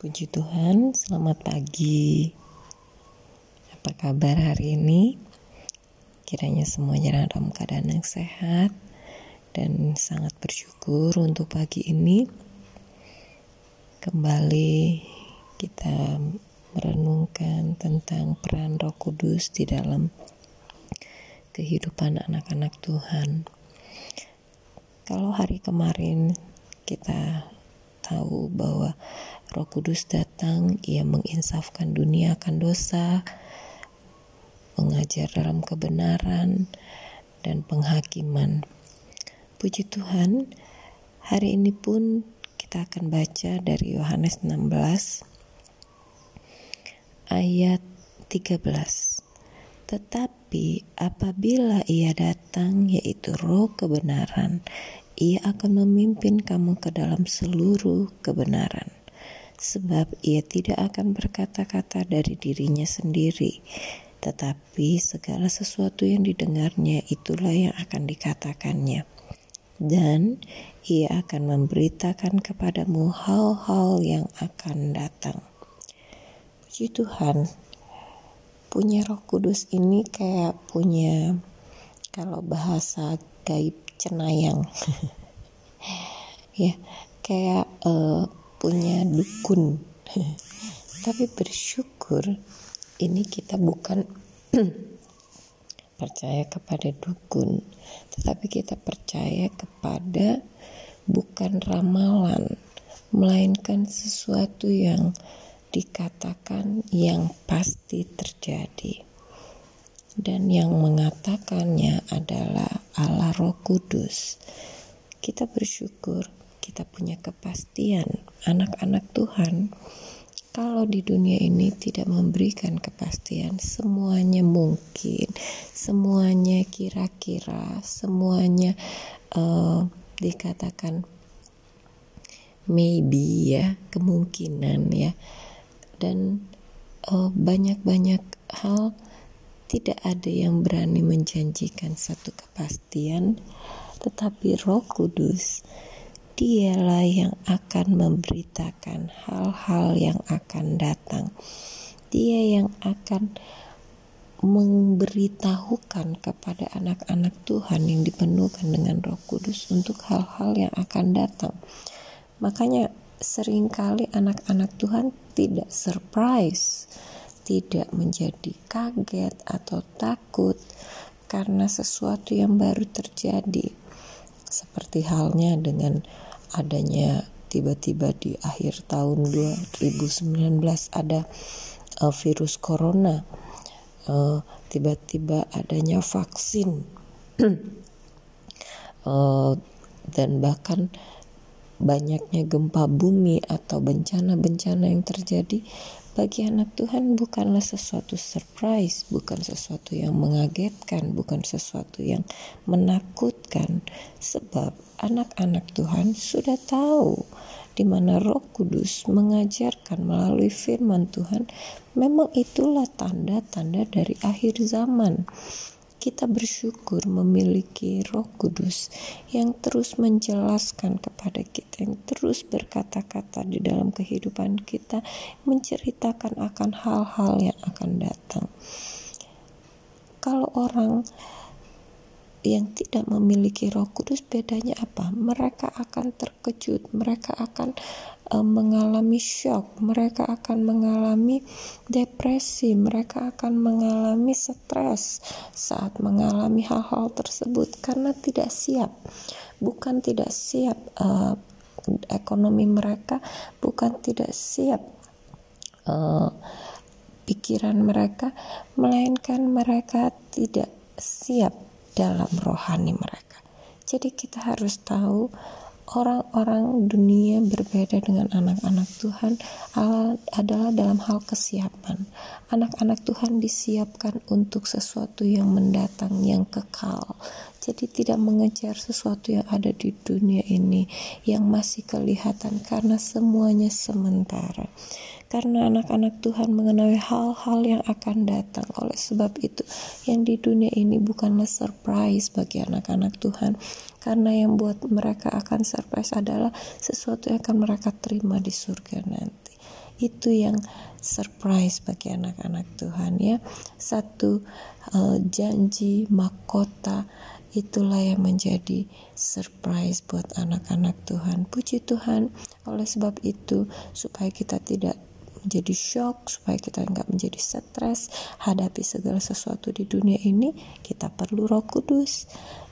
Puji Tuhan, selamat pagi. Apa kabar hari ini? Kiranya semuanya dalam keadaan yang sehat dan sangat bersyukur untuk pagi ini. Kembali kita merenungkan tentang peran Roh Kudus di dalam kehidupan anak-anak Tuhan. Kalau hari kemarin kita tahu bahwa Roh Kudus datang, ia menginsafkan dunia akan dosa, mengajar dalam kebenaran, dan penghakiman. Puji Tuhan, hari ini pun kita akan baca dari Yohanes 16 ayat 13. Tetapi apabila ia datang yaitu roh kebenaran, ia akan memimpin kamu ke dalam seluruh kebenaran sebab ia tidak akan berkata-kata dari dirinya sendiri, tetapi segala sesuatu yang didengarnya itulah yang akan dikatakannya. Dan ia akan memberitakan kepadamu hal-hal yang akan datang. Puji Tuhan, punya roh kudus ini kayak punya, kalau bahasa gaib cenayang. ya, kayak uh, punya dukun tapi bersyukur ini kita bukan percaya kepada dukun tetapi kita percaya kepada bukan ramalan melainkan sesuatu yang dikatakan yang pasti terjadi dan yang mengatakannya adalah Allah Roh Kudus. Kita bersyukur kita punya kepastian anak-anak Tuhan kalau di dunia ini tidak memberikan kepastian semuanya mungkin semuanya kira-kira semuanya uh, dikatakan maybe ya kemungkinan ya. Dan uh, banyak-banyak hal tidak ada yang berani menjanjikan satu kepastian tetapi Roh Kudus dialah yang akan memberitakan hal-hal yang akan datang. Dia yang akan memberitahukan kepada anak-anak Tuhan yang dipenuhkan dengan Roh Kudus untuk hal-hal yang akan datang. Makanya sering kali anak-anak Tuhan tidak surprise, tidak menjadi kaget atau takut karena sesuatu yang baru terjadi. Seperti halnya dengan adanya tiba-tiba di akhir tahun 2019 ada uh, virus corona. Uh, tiba-tiba adanya vaksin. Uh, dan bahkan banyaknya gempa bumi atau bencana-bencana yang terjadi bagi anak Tuhan bukanlah sesuatu surprise, bukan sesuatu yang mengagetkan, bukan sesuatu yang menakutkan, sebab anak-anak Tuhan sudah tahu di mana Roh Kudus mengajarkan melalui firman Tuhan, memang itulah tanda-tanda dari akhir zaman kita bersyukur memiliki Roh Kudus yang terus menjelaskan kepada kita, yang terus berkata-kata di dalam kehidupan kita, menceritakan akan hal-hal yang akan datang. Kalau orang yang tidak memiliki Roh Kudus bedanya apa? Mereka akan terkejut, mereka akan uh, mengalami shock, mereka akan mengalami depresi, mereka akan mengalami stres saat mengalami hal-hal tersebut karena tidak siap. Bukan tidak siap uh, ekonomi mereka, bukan tidak siap uh, pikiran mereka, melainkan mereka tidak siap dalam rohani mereka. Jadi kita harus tahu orang-orang dunia berbeda dengan anak-anak Tuhan adalah dalam hal kesiapan. Anak-anak Tuhan disiapkan untuk sesuatu yang mendatang, yang kekal, Jadi tidak mengejar sesuatu yang ada di dunia ini yang masih kelihatan karena semuanya sementara. Karena anak-anak Tuhan mengenai hal-hal yang akan datang. Oleh sebab itu, yang di dunia ini bukanlah surprise bagi anak-anak Tuhan. Karena yang buat mereka akan surprise adalah sesuatu yang akan mereka terima di surga nanti. Itu yang surprise bagi anak-anak Tuhan ya. Satu uh, janji mahkota itulah yang menjadi surprise buat anak-anak Tuhan. Puji Tuhan, oleh sebab itu supaya kita tidak menjadi shock supaya kita nggak menjadi stres hadapi segala sesuatu di dunia ini kita perlu roh kudus.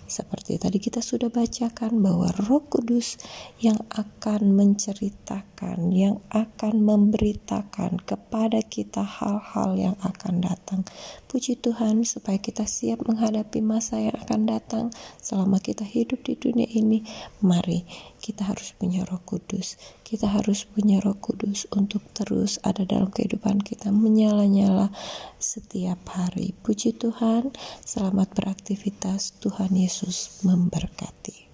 Seperti tadi kita sudah bacakan bahwa Roh Kudus yang akan menceritakan, yang akan memberitakan kepada kita hal-hal yang akan datang. Puji Tuhan supaya kita siap menghadapi masa yang akan datang selama kita hidup di dunia ini. Mari kita harus punya Roh Kudus. Kita harus punya Roh Kudus untuk terus ada dalam kehidupan kita menyala-nyala setiap hari. Puji Tuhan, selamat beraktivitas. Tuhan Yesus memberkati.